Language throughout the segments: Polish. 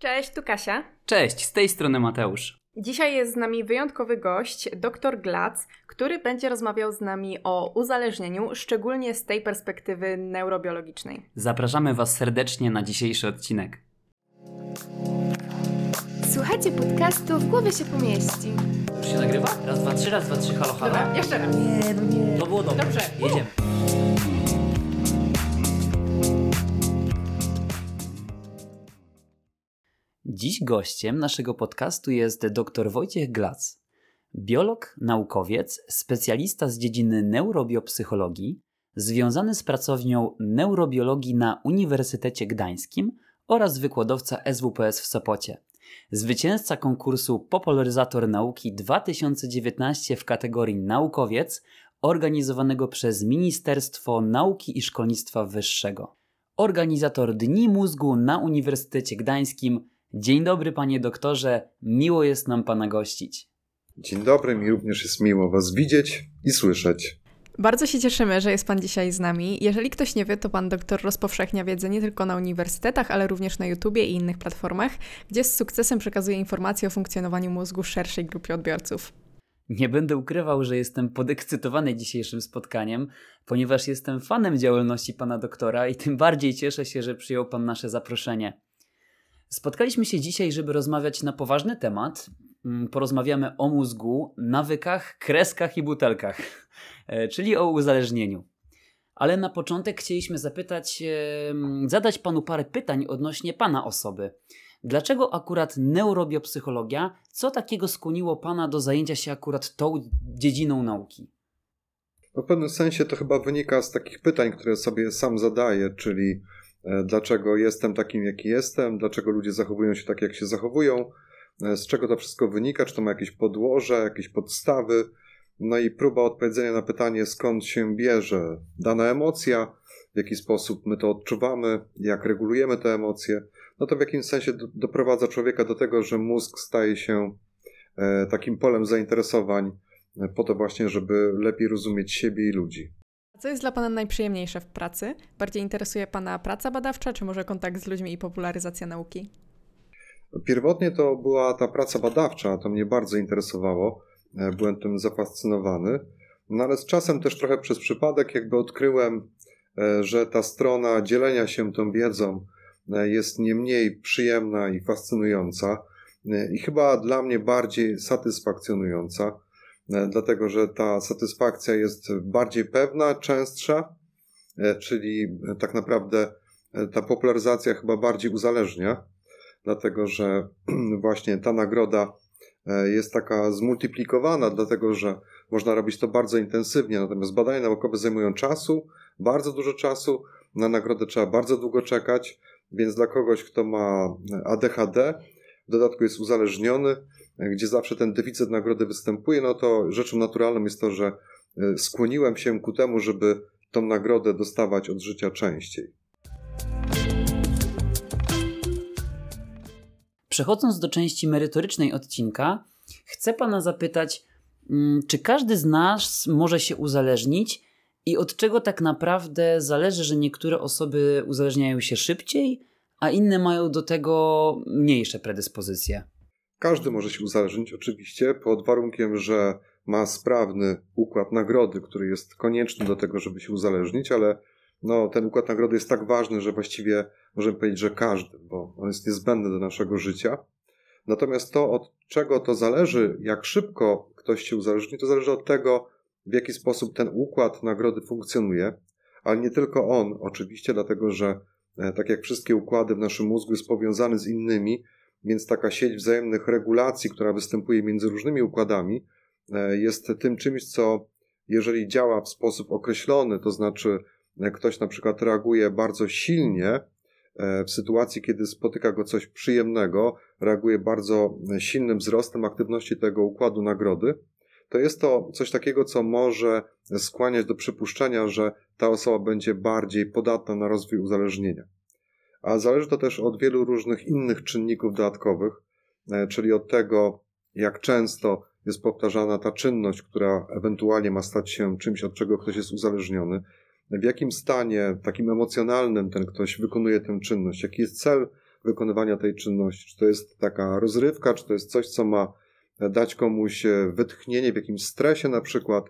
Cześć, tu Kasia. Cześć, z tej strony Mateusz. Dzisiaj jest z nami wyjątkowy gość, dr Glac, który będzie rozmawiał z nami o uzależnieniu, szczególnie z tej perspektywy neurobiologicznej. Zapraszamy Was serdecznie na dzisiejszy odcinek. Słuchajcie podcastu W głowie się pomieści. Już się nagrywa? Raz, dwa, trzy, raz, dwa, trzy, halo, halo. Dobra, jeszcze raz. Nie, no nie. To było dobre. Dobrze. Jedziemy. Dziś gościem naszego podcastu jest dr Wojciech Glac, biolog, naukowiec, specjalista z dziedziny neurobiopsychologii, związany z pracownią neurobiologii na Uniwersytecie Gdańskim oraz wykładowca SWPS w Sopocie. Zwycięzca konkursu Popularyzator Nauki 2019 w kategorii Naukowiec, organizowanego przez Ministerstwo Nauki i Szkolnictwa Wyższego. Organizator Dni Mózgu na Uniwersytecie Gdańskim. Dzień dobry, panie doktorze, miło jest nam pana gościć. Dzień dobry, mi również jest miło Was widzieć i słyszeć. Bardzo się cieszymy, że jest Pan dzisiaj z nami. Jeżeli ktoś nie wie, to Pan doktor rozpowszechnia wiedzę nie tylko na uniwersytetach, ale również na YouTubie i innych platformach, gdzie z sukcesem przekazuje informacje o funkcjonowaniu mózgu szerszej grupie odbiorców. Nie będę ukrywał, że jestem podekscytowany dzisiejszym spotkaniem, ponieważ jestem fanem działalności pana doktora i tym bardziej cieszę się, że przyjął pan nasze zaproszenie. Spotkaliśmy się dzisiaj, żeby rozmawiać na poważny temat. Mm, Porozmawiamy o mózgu, nawykach, kreskach i butelkach, e, czyli o uzależnieniu. Ale na początek chcieliśmy zapytać, zadać panu parę pytań odnośnie pana osoby. Dlaczego akurat neurobiopsychologia? Co takiego skłoniło pana do zajęcia się akurat tą dziedziną nauki? W pewnym sensie to chyba wynika z takich pytań, które sobie sam zadaję, czyli dlaczego jestem takim, jaki jestem, dlaczego ludzie zachowują się tak, jak się zachowują, e, z czego to wszystko wynika, czy to ma jakieś podłoże, jakieś podstawy. No i próba odpowiedzenia na pytanie, skąd się bierze dana emocja, w jaki sposób my to odczuwamy, jak regulujemy te emocje, no to w jakimś sensie do, doprowadza człowieka do tego, że mózg staje się e, takim polem zainteresowań e, po to właśnie, żeby lepiej rozumieć siebie i ludzi. Co jest dla Pana najprzyjemniejsze w pracy? Bardziej interesuje Pana praca badawcza, czy może kontakt z ludźmi i popularyzacja nauki? Pierwotnie to była ta praca badawcza, to mnie bardzo interesowało, e, byłem tym zafascynowany, no ale z czasem też trochę przez przypadek jakby odkryłem, e, że ta strona dzielenia się tą wiedzą e, jest nie mniej przyjemna i fascynująca i chyba dla mnie bardziej satysfakcjonująca, dlatego że ta satysfakcja jest bardziej pewna, częstsza, e, czyli e, tak naprawdę e, ta popularyzacja chyba bardziej uzależnia, dlatego że właśnie ta nagroda e, jest taka zmultiplikowana, dlatego że można robić to bardzo intensywnie, natomiast badania naukowe zajmują czasu, bardzo dużo czasu, na nagrodę trzeba bardzo długo czekać, więc dla kogoś, kto ma ADHD, w dodatku jest uzależniony, e, gdzie zawsze ten deficyt nagrody występuje, no to rzeczą naturalną jest to, że e, skłoniłem się ku temu, żeby tą nagrodę dostawać od życia częściej. Przechodząc do części merytorycznej odcinka, chcę pana zapytać, mm, czy każdy z nas może się uzależnić i od czego tak naprawdę zależy, że niektóre osoby uzależniają się szybciej, a inne mają do tego mniejsze predyspozycje? Każdy może się uzależnić, oczywiście, pod warunkiem, że ma sprawny układ nagrody, który jest konieczny do tego, żeby się uzależnić, ale no, ten układ nagrody jest tak ważny, że właściwie możemy powiedzieć, że każdy, bo on jest niezbędny do naszego życia. Natomiast to, od czego to zależy, jak szybko ktoś się uzależni, to zależy od tego, w jaki sposób ten układ nagrody funkcjonuje, ale nie tylko on, oczywiście, dlatego że e, tak jak wszystkie układy w naszym mózgu jest powiązany z innymi, więc taka sieć wzajemnych regulacji, która występuje między różnymi układami, e, jest tym czymś, co jeżeli działa w sposób określony, to znaczy e, ktoś na przykład reaguje bardzo silnie e, w sytuacji, kiedy spotyka go coś przyjemnego, reaguje bardzo silnym wzrostem aktywności tego układu nagrody, to jest to coś takiego, co może skłaniać do przypuszczenia, że ta osoba będzie bardziej podatna na rozwój uzależnienia. A zależy to też od wielu różnych innych czynników dodatkowych, e, czyli od tego, jak często jest powtarzana ta czynność, która ewentualnie ma stać się czymś, od czego ktoś jest uzależniony, w jakim stanie takim emocjonalnym ten ktoś wykonuje tę czynność, jaki jest cel wykonywania tej czynności. Czy to jest taka rozrywka, czy to jest coś, co ma dać komuś wytchnienie w jakimś stresie na przykład.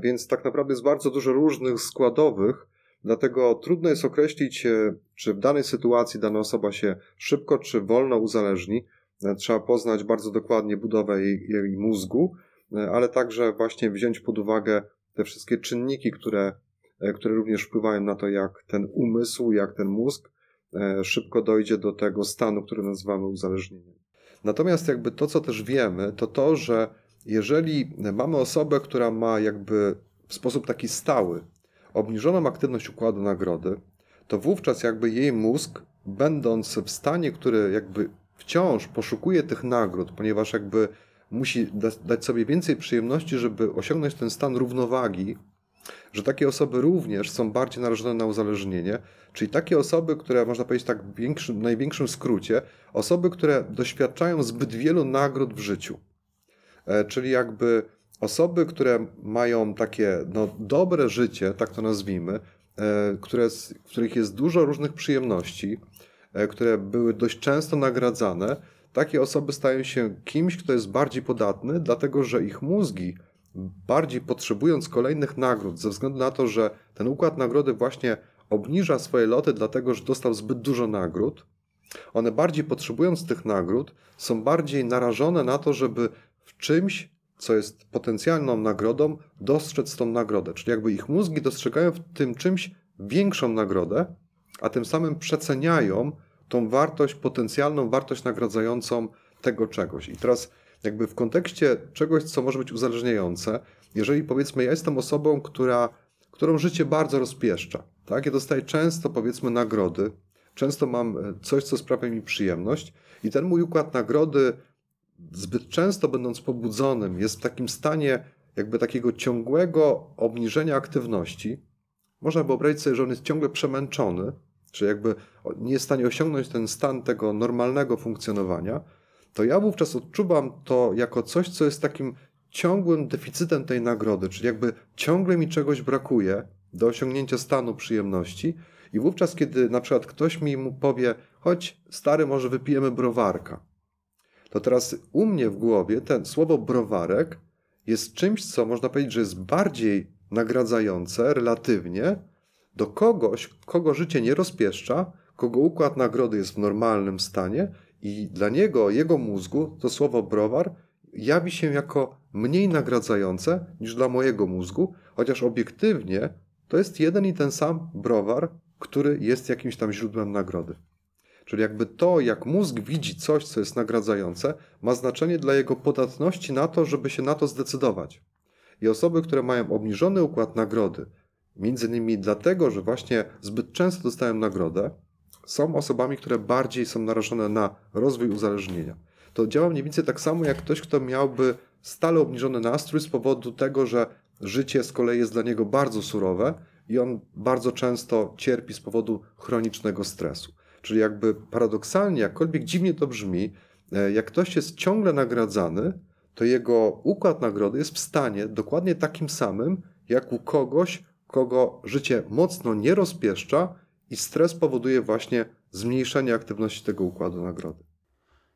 Więc tak naprawdę jest bardzo dużo różnych składowych, dlatego trudno jest określić, czy w danej sytuacji dana osoba się szybko czy wolno uzależni. Trzeba poznać bardzo dokładnie budowę jej, jej mózgu, ale także właśnie wziąć pod uwagę te wszystkie czynniki, które, które również wpływają na to, jak ten umysł, jak ten mózg e, szybko dojdzie do tego stanu, który nazywamy uzależnieniem. Natomiast jakby to, co też wiemy, to to, że jeżeli mamy osobę, która ma jakby w sposób taki stały obniżoną aktywność układu nagrody, to wówczas jakby jej mózg, będąc w stanie, który jakby wciąż poszukuje tych nagród, ponieważ jakby musi dać sobie więcej przyjemności, żeby osiągnąć ten stan równowagi, że takie osoby również są bardziej narażone na uzależnienie, czyli takie osoby, które można powiedzieć tak w większym, największym skrócie, osoby, które doświadczają zbyt wielu nagród w życiu. E, czyli jakby osoby, które mają takie no, dobre życie, tak to nazwijmy, e, które, w których jest dużo różnych przyjemności, e, które były dość często nagradzane, takie osoby stają się kimś, kto jest bardziej podatny, dlatego że ich mózgi, bardziej potrzebując kolejnych nagród, ze względu na to, że ten układ nagrody właśnie obniża swoje loty, dlatego że dostał zbyt dużo nagród, one bardziej potrzebując tych nagród, są bardziej narażone na to, żeby w czymś, co jest potencjalną nagrodą, dostrzec tą nagrodę. Czyli jakby ich mózgi dostrzegają w tym czymś większą nagrodę, a tym samym przeceniają tą wartość, potencjalną wartość nagradzającą tego czegoś. I teraz jakby w kontekście czegoś, co może być uzależniające, jeżeli powiedzmy ja jestem osobą, która, którą życie bardzo rozpieszcza, tak? Ja dostaję często powiedzmy nagrody, często mam e, coś, co sprawia mi przyjemność i ten mój układ nagrody zbyt często będąc pobudzonym jest w takim stanie jakby takiego ciągłego obniżenia aktywności. Można wyobrazić sobie, że on jest ciągle przemęczony, czy jakby nie jest w stanie osiągnąć ten stan tego normalnego funkcjonowania, to ja wówczas odczuwam to jako coś, co jest takim ciągłym deficytem tej nagrody, czyli jakby ciągle mi czegoś brakuje do osiągnięcia stanu przyjemności. I wówczas, kiedy na przykład ktoś mi mu powie, chodź stary, może wypijemy browarka, to teraz u mnie w głowie ten słowo browarek jest czymś, co można powiedzieć, że jest bardziej nagradzające relatywnie do kogoś, kogo życie nie rozpieszcza, kogo układ nagrody jest w normalnym stanie i dla niego, jego mózgu, to słowo browar jawi się jako mniej nagradzające niż dla mojego mózgu, chociaż obiektywnie to jest jeden i ten sam browar, który jest jakimś tam źródłem nagrody. Czyli jakby to, jak mózg widzi coś, co jest nagradzające, ma znaczenie dla jego podatności na to, żeby się na to zdecydować. I osoby, które mają obniżony układ nagrody, Między innymi dlatego, że właśnie zbyt często dostają nagrodę, są osobami, które bardziej są narażone na rozwój uzależnienia. To działa mniej więcej tak samo jak ktoś, kto miałby stale obniżony nastrój z powodu tego, że życie z kolei jest dla niego bardzo surowe i on bardzo często cierpi z powodu chronicznego stresu. Czyli jakby paradoksalnie, jakkolwiek dziwnie to brzmi, e, jak ktoś jest ciągle nagradzany, to jego układ nagrody jest w stanie dokładnie takim samym, jak u kogoś, kogo życie mocno nie rozpieszcza i stres powoduje właśnie zmniejszenie aktywności tego układu nagrody.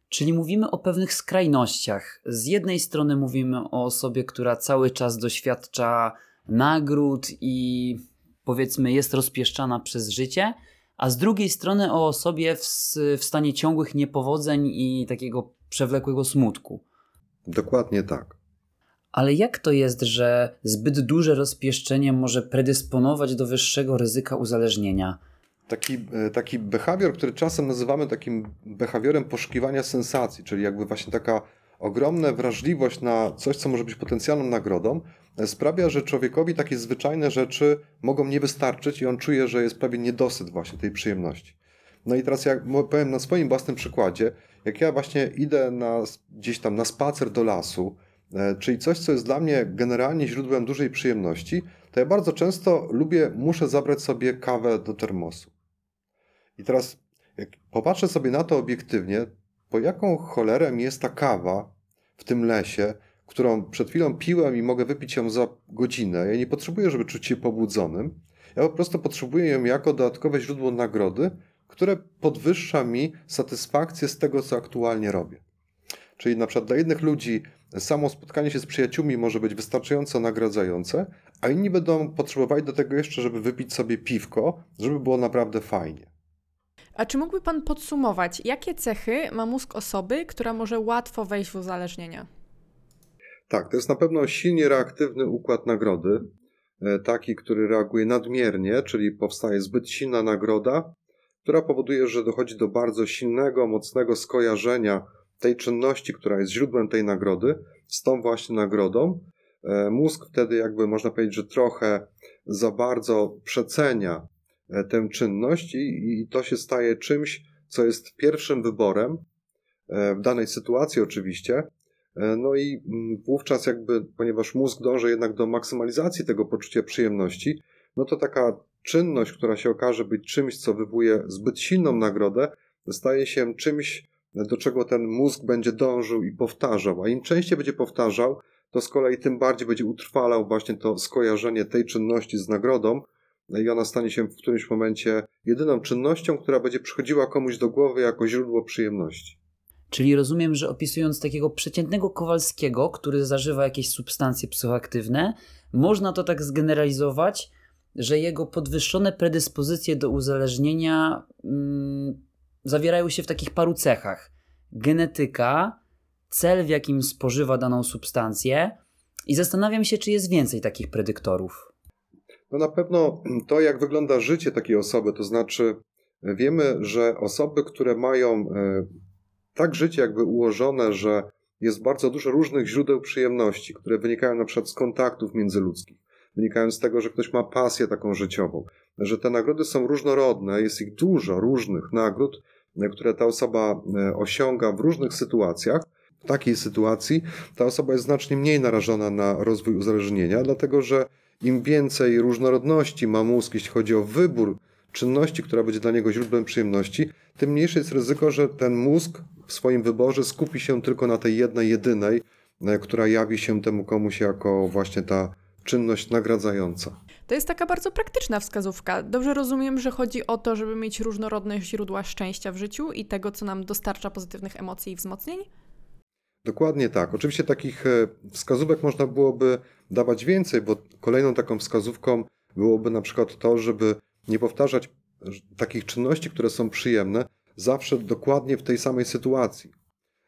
Czyli mówimy o pewnych skrajnościach. Z jednej strony mówimy o osobie, która cały czas doświadcza nagród i powiedzmy jest rozpieszczana przez życie, a z drugiej strony o osobie w, w stanie ciągłych niepowodzeń i takiego przewlekłego smutku. Dokładnie tak. Ale jak to jest, że zbyt duże rozpieszczenie może predysponować do wyższego ryzyka uzależnienia? Taki, e, taki behawior, który czasem nazywamy takim behawiorem poszukiwania sensacji, czyli jakby właśnie taka ogromna wrażliwość na coś, co może być potencjalną nagrodą, e, sprawia, że człowiekowi takie zwyczajne rzeczy mogą nie wystarczyć i on czuje, że jest pewien niedosyt właśnie tej przyjemności. No i teraz jak powiem na swoim własnym przykładzie, jak ja właśnie idę na, gdzieś tam na spacer do lasu, E, czyli coś, co jest dla mnie generalnie źródłem dużej przyjemności, to ja bardzo często lubię, muszę zabrać sobie kawę do termosu. I teraz, jak popatrzę sobie na to obiektywnie, po jaką cholerę mi jest ta kawa w tym lesie, którą przed chwilą piłem i mogę wypić ją za godzinę. Ja nie potrzebuję, żeby czuć się pobudzonym. Ja po prostu potrzebuję ją jako dodatkowe źródło nagrody, które podwyższa mi satysfakcję z tego, co aktualnie robię. Czyli na przykład dla jednych ludzi samo spotkanie się z przyjaciółmi może być wystarczająco nagradzające, a inni będą potrzebowali do tego jeszcze, żeby wypić sobie piwko, żeby było naprawdę fajnie. A czy mógłby Pan podsumować, jakie cechy ma mózg osoby, która może łatwo wejść w uzależnienia? Tak, to jest na pewno silnie reaktywny układ nagrody, e, taki, który reaguje nadmiernie, czyli powstaje zbyt silna nagroda, która powoduje, że dochodzi do bardzo silnego, mocnego skojarzenia tej czynności, która jest źródłem tej nagrody, z tą właśnie nagrodą. E, mózg wtedy, jakby można powiedzieć, że trochę za bardzo przecenia tę czynność, i, i to się staje czymś, co jest pierwszym wyborem w danej sytuacji, oczywiście, E, no i mm, wówczas jakby, ponieważ mózg dąży jednak do maksymalizacji tego poczucia przyjemności, no to taka czynność, która się okaże być czymś, co wywołuje zbyt silną nagrodę, staje się czymś, do czego ten mózg będzie dążył i powtarzał. A im częściej będzie powtarzał, to z kolei tym bardziej będzie utrwalał właśnie to skojarzenie tej czynności z nagrodą, i ona stanie się w którymś momencie jedyną czynnością, która będzie przychodziła komuś do głowy jako źródło przyjemności. Czyli rozumiem, że opisując takiego przeciętnego Kowalskiego, który zażywa jakieś substancje psychoaktywne, można to tak zgeneralizować, że jego podwyższone predyspozycje do uzależnienia mm, zawierają się w takich paru cechach: genetyka, cel, w jakim spożywa daną substancję, i zastanawiam się, czy jest więcej takich predyktorów. No na pewno to, jak wygląda życie takiej osoby, to znaczy wiemy, że osoby, które mają e, tak życie jakby ułożone, że jest bardzo dużo różnych źródeł przyjemności, które wynikają na przykład z kontaktów międzyludzkich, wynikają z tego, że ktoś ma pasję taką życiową, że te nagrody są różnorodne, jest ich dużo różnych nagród, które ta osoba e, osiąga w różnych sytuacjach. W takiej sytuacji ta osoba jest znacznie mniej narażona na rozwój uzależnienia, dlatego że im więcej różnorodności ma mózg, jeśli chodzi o wybór czynności, która będzie dla niego źródłem przyjemności, tym mniejsze jest ryzyko, że ten mózg w swoim wyborze skupi się tylko na tej jednej, jedynej, e, która jawi się temu komuś jako właśnie ta czynność nagradzająca. To jest taka bardzo praktyczna wskazówka. Dobrze rozumiem, że chodzi o to, żeby mieć różnorodne źródła szczęścia w życiu i tego, co nam dostarcza pozytywnych emocji i wzmocnień? Dokładnie tak. Oczywiście takich e, wskazówek można byłoby dawać więcej, bo kolejną taką wskazówką byłoby na przykład to, żeby nie powtarzać takich czynności, które są przyjemne, zawsze dokładnie w tej samej sytuacji.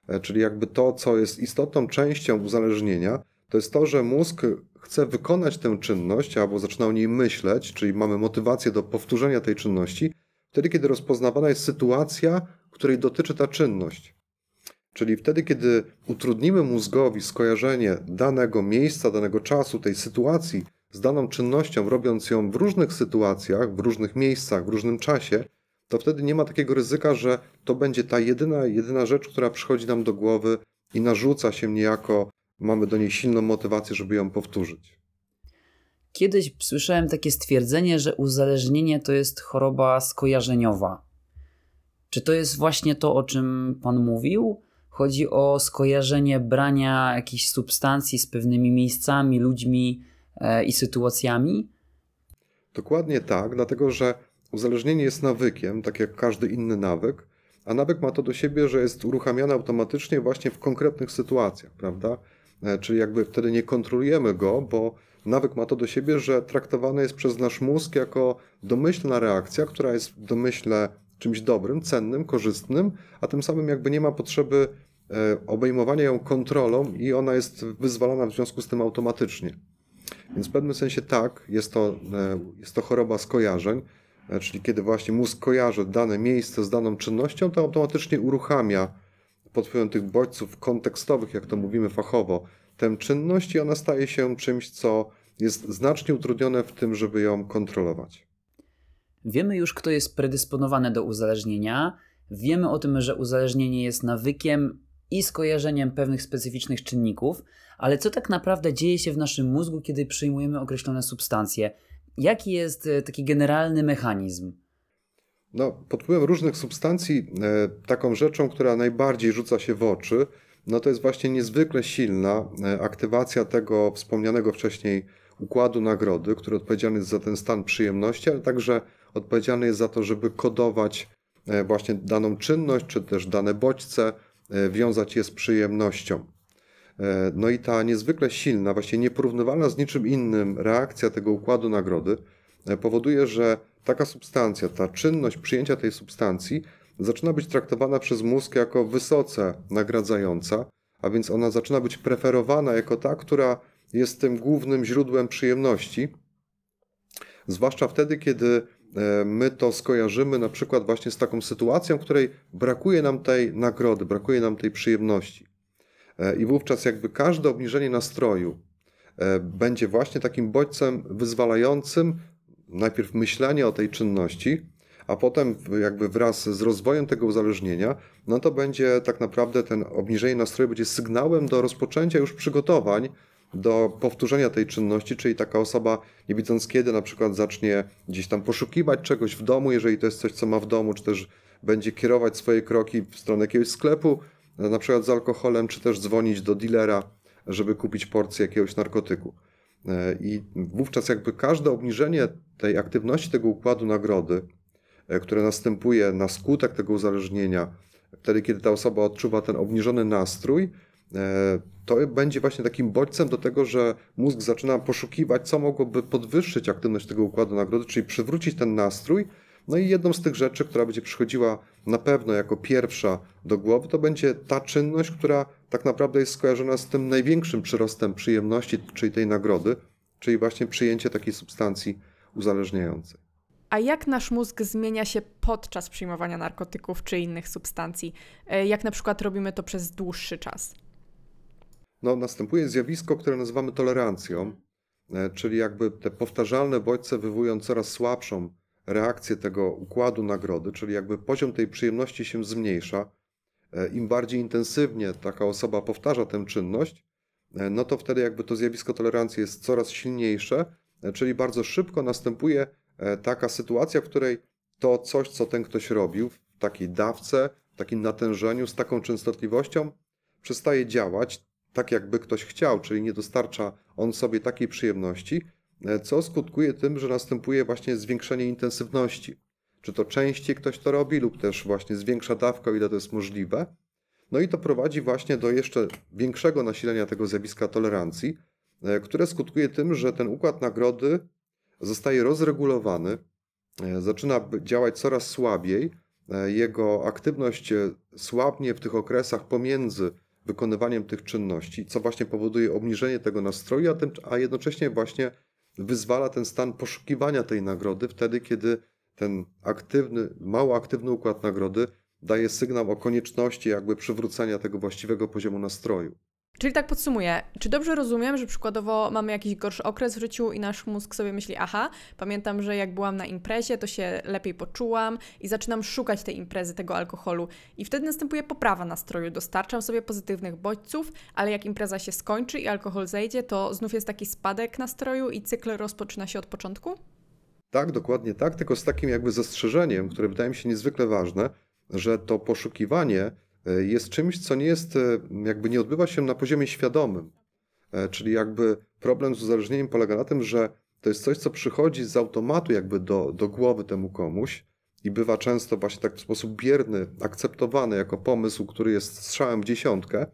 E, czyli jakby to, co jest istotną częścią uzależnienia, to jest to, że mózg chce wykonać tę czynność albo zaczyna o niej myśleć, czyli mamy motywację do powtórzenia tej czynności, wtedy, kiedy rozpoznawana jest sytuacja, której dotyczy ta czynność. Czyli wtedy, kiedy utrudnimy mózgowi skojarzenie danego miejsca, danego czasu, tej sytuacji z daną czynnością, robiąc ją w różnych sytuacjach, w różnych miejscach, w różnym czasie, to wtedy nie ma takiego ryzyka, że to będzie ta jedyna, jedyna rzecz, która przychodzi nam do głowy i narzuca się niejako, mamy do niej silną motywację, żeby ją powtórzyć. Kiedyś słyszałem takie stwierdzenie, że uzależnienie to jest choroba skojarzeniowa. Czy to jest właśnie to, o czym Pan mówił? Chodzi o skojarzenie brania jakichś substancji z pewnymi miejscami, ludźmi e, i sytuacjami? Dokładnie tak, dlatego że Uzależnienie jest nawykiem, tak jak każdy inny nawyk, a nawyk ma to do siebie, że jest uruchamiany automatycznie właśnie w konkretnych sytuacjach, prawda? E, czyli jakby wtedy nie kontrolujemy go, bo nawyk ma to do siebie, że traktowany jest przez nasz mózg jako domyślna reakcja, która jest w domyśle czymś dobrym, cennym, korzystnym, a tym samym jakby nie ma potrzeby obejmowania ją kontrolą i ona jest wyzwalana w związku z tym automatycznie. Więc w pewnym sensie tak, jest to, e, jest to choroba skojarzeń, E, czyli kiedy właśnie mózg kojarzy dane miejsce z daną czynnością, to automatycznie uruchamia pod wpływem tych bodźców kontekstowych, jak to mówimy fachowo, tę czynność i ona staje się czymś, co jest znacznie utrudnione w tym, żeby ją kontrolować. Wiemy już, kto jest predysponowany do uzależnienia. Wiemy o tym, że uzależnienie jest nawykiem i skojarzeniem pewnych specyficznych czynników, ale co tak naprawdę dzieje się w naszym mózgu, kiedy przyjmujemy określone substancje? Jaki jest e, taki generalny mechanizm? No, pod wpływem różnych substancji, e, taką rzeczą, która najbardziej rzuca się w oczy, no to jest właśnie niezwykle silna e, aktywacja tego wspomnianego wcześniej układu nagrody, który odpowiedzialny jest za ten stan przyjemności, ale także odpowiedzialny jest za to, żeby kodować właśnie daną czynność, czy też dane bodźce, wiązać je z przyjemnością. No i ta niezwykle silna, właściwie nieporównywalna z niczym innym reakcja tego układu nagrody powoduje, że taka substancja, ta czynność przyjęcia tej substancji zaczyna być traktowana przez mózg jako wysoce nagradzająca, a więc ona zaczyna być preferowana jako ta, która jest tym głównym źródłem przyjemności. Zwłaszcza wtedy, kiedy e, my to skojarzymy na przykład właśnie z taką sytuacją, w której brakuje nam tej nagrody, brakuje nam tej przyjemności. E, I wówczas jakby każde obniżenie nastroju e, będzie właśnie takim bodźcem wyzwalającym najpierw myślenie o tej czynności, a potem jakby wraz z rozwojem tego uzależnienia, no to będzie tak naprawdę ten obniżenie nastroju będzie sygnałem do rozpoczęcia już przygotowań do powtórzenia tej czynności, czyli taka osoba, nie widząc kiedy, na przykład zacznie gdzieś tam poszukiwać czegoś w domu, jeżeli to jest coś, co ma w domu, czy też będzie kierować swoje kroki w stronę jakiegoś sklepu, na przykład z alkoholem, czy też dzwonić do dealera, żeby kupić porcję jakiegoś narkotyku. E, I wówczas jakby każde obniżenie tej aktywności tego układu nagrody, e, które następuje na skutek tego uzależnienia, wtedy kiedy ta osoba odczuwa ten obniżony nastrój, to będzie właśnie takim bodźcem do tego, że mózg zaczyna poszukiwać, co mogłoby podwyższyć aktywność tego układu nagrody, czyli przywrócić ten nastrój. No i jedną z tych rzeczy, która będzie przychodziła na pewno jako pierwsza do głowy, to będzie ta czynność, która tak naprawdę jest skojarzona z tym największym przyrostem przyjemności, czyli tej nagrody, czyli właśnie przyjęcie takiej substancji uzależniającej. A jak nasz mózg zmienia się podczas przyjmowania narkotyków czy innych substancji? E, jak na przykład robimy to przez dłuższy czas? No, następuje zjawisko, które nazywamy tolerancją, e, czyli jakby te powtarzalne bodźce wywołują coraz słabszą reakcję tego układu nagrody, czyli jakby poziom tej przyjemności się zmniejsza. E, Im bardziej intensywnie taka osoba powtarza tę czynność, no to wtedy jakby to zjawisko tolerancji jest coraz silniejsze, czyli bardzo szybko następuje E, taka sytuacja, w której to coś, co ten ktoś robił w takiej dawce, w takim natężeniu, z taką częstotliwością, przestaje działać tak, jakby ktoś chciał, czyli nie dostarcza on sobie takiej przyjemności, e, co skutkuje tym, że następuje właśnie zwiększenie intensywności. Czy to częściej ktoś to robi, lub też właśnie zwiększa dawkę, ile to jest możliwe. No i to prowadzi właśnie do jeszcze większego nasilenia tego zjawiska tolerancji, e, które skutkuje tym, że ten układ nagrody zostaje rozregulowany, e, zaczyna działać coraz słabiej, jego aktywność słabnie w tych okresach pomiędzy wykonywaniem tych czynności, co właśnie powoduje obniżenie tego nastroju, a, tym, a jednocześnie właśnie wyzwala ten stan poszukiwania tej nagrody wtedy, kiedy ten aktywny, mało aktywny układ nagrody daje sygnał o konieczności jakby przywrócenia tego właściwego poziomu nastroju. Czyli tak podsumuję, czy dobrze rozumiem, że przykładowo mamy jakiś gorszy okres w życiu i nasz mózg sobie myśli, aha, pamiętam, że jak byłam na imprezie, to się lepiej poczułam i zaczynam szukać tej imprezy, tego alkoholu. I wtedy następuje poprawa nastroju, dostarczam sobie pozytywnych bodźców, ale jak impreza się skończy i alkohol zejdzie, to znów jest taki spadek nastroju i cykl rozpoczyna się od początku? Tak, dokładnie tak, tylko z takim jakby zastrzeżeniem, które wydaje mi się niezwykle ważne, że to poszukiwanie jest czymś, co nie jest, e, jakby nie odbywa się na poziomie świadomym. E, czyli jakby problem z uzależnieniem polega na tym, że to jest coś, co przychodzi z automatu jakby do, do głowy temu komuś i bywa często właśnie tak w sposób bierny akceptowany jako pomysł, który jest strzałem w dziesiątkę,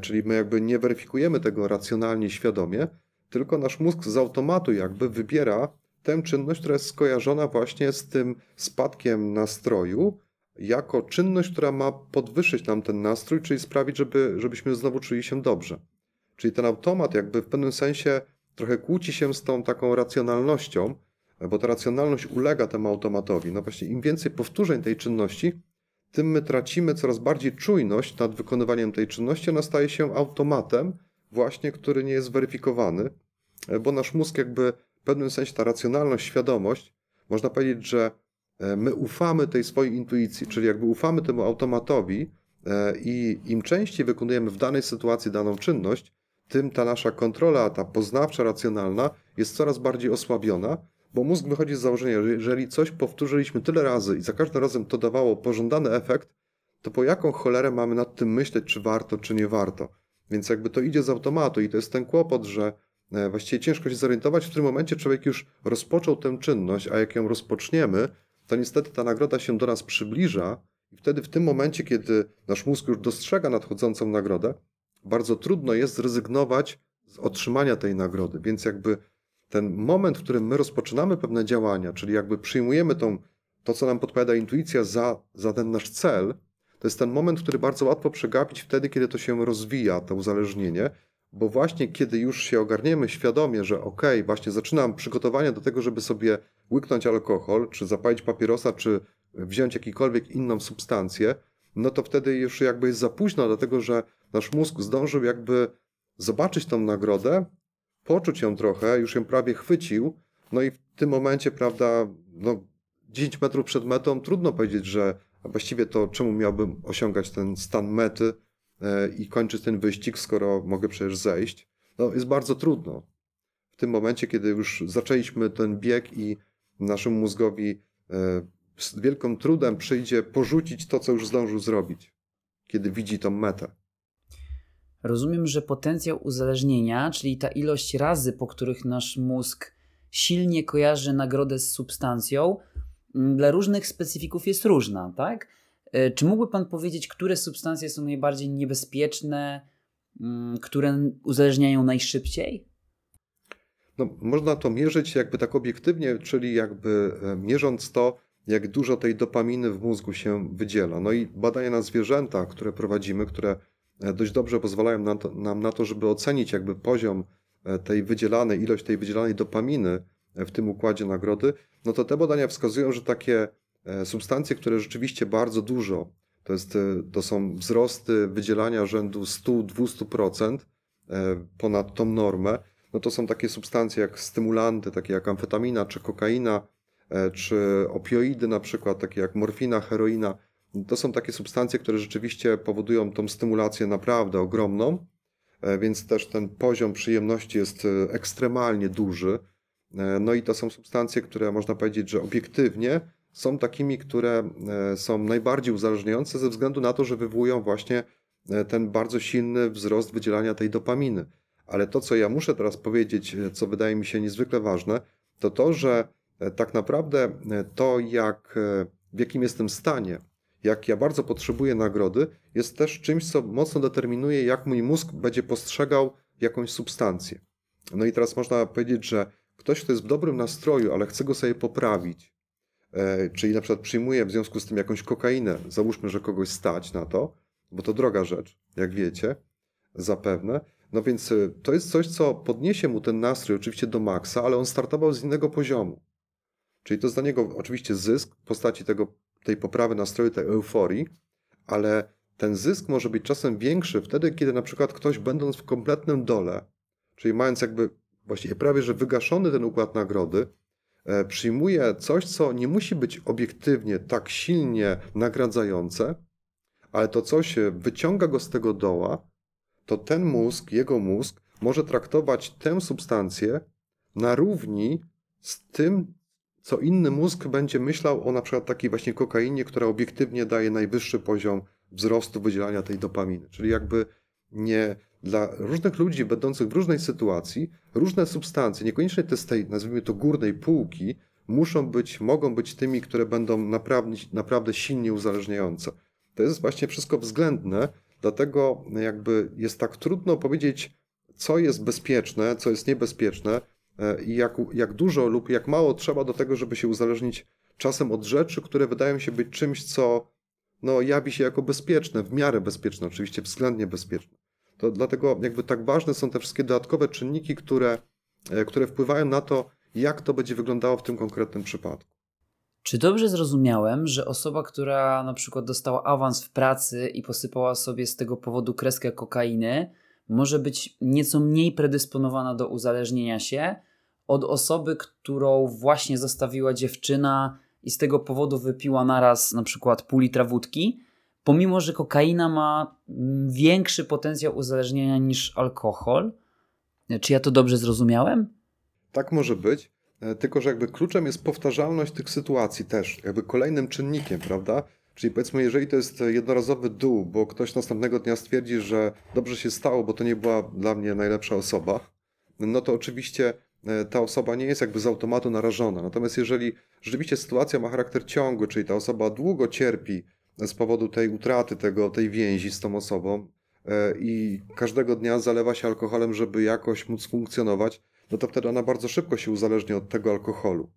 czyli my jakby nie weryfikujemy tego racjonalnie, świadomie, tylko nasz mózg z automatu jakby wybiera tę czynność, która jest skojarzona właśnie z tym spadkiem nastroju, jako czynność, która ma podwyższyć nam ten nastrój, czyli sprawić, żeby, żebyśmy znowu czuli się dobrze. Czyli ten automat jakby w pewnym sensie trochę kłóci się z tą taką racjonalnością, bo ta racjonalność ulega temu automatowi. No właśnie im więcej powtórzeń tej czynności, tym my tracimy coraz bardziej czujność nad wykonywaniem tej czynności. Ona staje się automatem właśnie, który nie jest weryfikowany, bo nasz mózg jakby w pewnym sensie ta racjonalność, świadomość, można powiedzieć, że my ufamy tej swojej intuicji, czyli jakby ufamy temu automatowi e, i im częściej wykonujemy w danej sytuacji daną czynność, tym ta nasza kontrola, ta poznawcza, racjonalna jest coraz bardziej osłabiona, bo mózg wychodzi z założenia, że jeżeli coś powtórzyliśmy tyle razy i za każdym razem to dawało pożądany efekt, to po jaką cholerę mamy nad tym myśleć, czy warto, czy nie warto. Więc jakby to idzie z automatu i to jest ten kłopot, że e, właściwie ciężko się zorientować, w którym momencie człowiek już rozpoczął tę czynność, a jak ją rozpoczniemy, to niestety ta nagroda się do nas przybliża i wtedy w tym momencie, kiedy nasz mózg już dostrzega nadchodzącą nagrodę, bardzo trudno jest zrezygnować z otrzymania tej nagrody. Więc jakby ten moment, w którym my rozpoczynamy pewne działania, czyli jakby przyjmujemy tą, to, co nam podpowiada intuicja za, za ten nasz cel, to jest ten moment, który bardzo łatwo przegapić wtedy, kiedy to się rozwija, to uzależnienie, bo właśnie kiedy już się ogarniemy świadomie, że ok, właśnie zaczynam przygotowania do tego, żeby sobie łyknąć alkohol, czy zapalić papierosa, czy wziąć jakąkolwiek inną substancję, no to wtedy już jakby jest za późno, dlatego że nasz mózg zdążył jakby zobaczyć tą nagrodę, poczuć ją trochę, już ją prawie chwycił, no i w tym momencie, prawda, no 10 metrów przed metą trudno powiedzieć, że właściwie to czemu miałbym osiągać ten stan mety i kończyć ten wyścig, skoro mogę przecież zejść. No jest bardzo trudno. W tym momencie, kiedy już zaczęliśmy ten bieg i naszemu mózgowi e, z wielkim trudem przyjdzie porzucić to, co już zdążył zrobić, kiedy widzi tą metę. Rozumiem, że potencjał uzależnienia, czyli ta ilość razy, po których nasz mózg silnie kojarzy nagrodę z substancją, dla różnych specyfików jest różna, tak? E, czy mógłby Pan powiedzieć, które substancje są najbardziej niebezpieczne, mm, które uzależniają najszybciej? No, można to mierzyć jakby tak obiektywnie, czyli jakby e, mierząc to, jak dużo tej dopaminy w mózgu się wydziela. No i badania na zwierzętach, które prowadzimy, które e, dość dobrze pozwalają nam, to, nam na to, żeby ocenić jakby poziom tej wydzielanej, ilość tej wydzielanej dopaminy w tym układzie nagrody, no to te badania wskazują, że takie substancje, które rzeczywiście bardzo dużo, to, jest, to są wzrosty wydzielania rzędu 100-200% ponad tą normę, no to są takie substancje jak stymulanty, takie jak amfetamina czy kokaina, E, czy opioidy na przykład, takie jak morfina, heroina. To są takie substancje, które rzeczywiście powodują tą stymulację naprawdę ogromną, e, więc też ten poziom przyjemności jest e, ekstremalnie duży. No i to są substancje, które można powiedzieć, że obiektywnie są takimi, które są najbardziej uzależniające ze względu na to, że wywołują właśnie ten bardzo silny wzrost wydzielania tej dopaminy. Ale to, co ja muszę teraz powiedzieć, co wydaje mi się niezwykle ważne, to to, że E, tak naprawdę e, to, jak, e, w jakim jestem stanie, jak ja bardzo potrzebuję nagrody, jest też czymś, co mocno determinuje, jak mój mózg będzie postrzegał jakąś substancję. No i teraz można powiedzieć, że ktoś, kto jest w dobrym nastroju, ale chce go sobie poprawić, czyli na przykład przyjmuje w związku z tym jakąś kokainę, załóżmy, że kogoś stać na to, bo to droga rzecz, jak wiecie, zapewne. No więc to jest coś, co podniesie mu ten nastrój oczywiście do maksa, ale on startował z innego poziomu. Czyli to jest dla niego oczywiście zysk w postaci tego, tej poprawy nastroju, tej euforii, ale ten zysk może być czasem większy wtedy, kiedy na przykład ktoś będąc w kompletnym dole, czyli mając jakby właściwie prawie że wygaszony ten układ nagrody, e, przyjmuje coś, co nie musi być obiektywnie tak silnie nagradzające, ale to coś wyciąga go z tego doła, to ten mózg, jego mózg, może traktować tę substancję na równi z tym, co inny mózg będzie myślał o na przykład takiej właśnie kokainie, która obiektywnie daje najwyższy poziom wzrostu wydzielania tej dopaminy. Czyli jakby nie dla różnych ludzi będących w różnej sytuacji, różne substancje, niekoniecznie te z tej, nazwijmy to, górnej półki, muszą być, mogą być tymi, które będą naprawdę, naprawdę silnie uzależniające. To jest właśnie wszystko względne, dlatego jakby jest tak trudno powiedzieć, co jest bezpieczne, co jest niebezpieczne, E, i jak, jak dużo lub jak mało trzeba do tego, żeby się uzależnić czasem od rzeczy, które wydają się być czymś, co no, jawi się jako bezpieczne, w miarę bezpieczne, oczywiście względnie bezpieczne. To dlatego jakby tak ważne są te wszystkie dodatkowe czynniki, które, e, które wpływają na to, jak to będzie wyglądało w tym konkretnym przypadku. Czy dobrze zrozumiałem, że osoba, która na przykład dostała awans w pracy i posypała sobie z tego powodu kreskę kokainy, może być nieco mniej predysponowana do uzależnienia się, od osoby, którą właśnie zostawiła dziewczyna i z tego powodu wypiła naraz na przykład pół litra wódki, pomimo że kokaina ma mm, większy potencjał uzależnienia niż alkohol. Czy ja to dobrze zrozumiałem? Tak może być, e, tylko że jakby kluczem jest powtarzalność tych sytuacji też, jakby kolejnym czynnikiem, prawda? Czyli powiedzmy, jeżeli to jest jednorazowy dół, bo ktoś następnego dnia stwierdzi, że dobrze się stało, bo to nie była dla mnie najlepsza osoba, no to oczywiście e, ta osoba nie jest jakby z automatu narażona. Natomiast jeżeli rzeczywiście sytuacja ma charakter ciągły, czyli ta osoba długo cierpi z powodu tej utraty tego, tej więzi z tą osobą e, i każdego dnia zalewa się alkoholem, żeby jakoś móc funkcjonować, no to wtedy ona bardzo szybko się uzależni od tego alkoholu.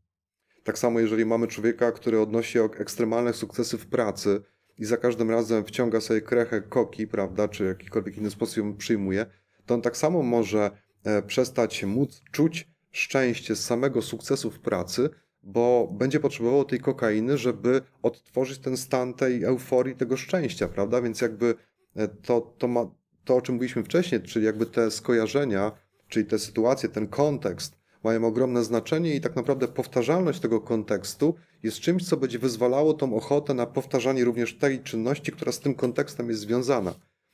Tak samo jeżeli mamy człowieka, który odnosi ekstremalne sukcesy w pracy i za każdym razem wciąga sobie krechę koki, prawda, czy jakikolwiek inny sposób ją przyjmuje, to on tak samo może e, przestać móc czuć szczęście z samego sukcesu w pracy, bo będzie potrzebował tej kokainy, żeby odtworzyć ten stan tej euforii, tego szczęścia, prawda? Więc jakby e, to, to, ma, to o czym mówiliśmy wcześniej, czyli jakby te skojarzenia, czyli te sytuacje, ten kontekst mają ogromne znaczenie i tak naprawdę powtarzalność tego kontekstu jest czymś, co będzie wyzwalało tą ochotę na powtarzanie również tej czynności, która z tym kontekstem jest związana.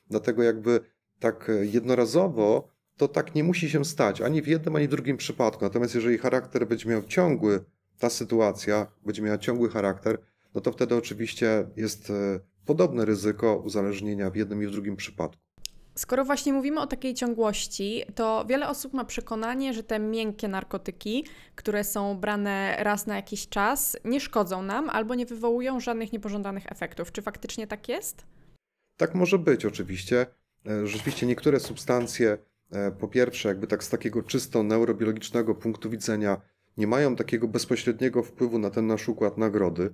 Dlatego jakby tak jednorazowo to tak nie musi się stać, ani w jednym, ani w drugim przypadku. Natomiast jeżeli charakter będzie miał ciągły, ta sytuacja będzie miała ciągły charakter, no to wtedy oczywiście jest e, podobne ryzyko uzależnienia w jednym i w drugim przypadku. Skoro właśnie mówimy o takiej ciągłości, to wiele osób ma przekonanie, że te miękkie narkotyki, które są brane raz na jakiś czas, nie szkodzą nam albo nie wywołują żadnych niepożądanych efektów. Czy faktycznie tak jest? Tak może być, oczywiście. E, rzeczywiście niektóre substancje, e, po pierwsze, jakby tak z takiego czysto neurobiologicznego punktu widzenia, nie mają takiego bezpośredniego wpływu na ten nasz układ nagrody.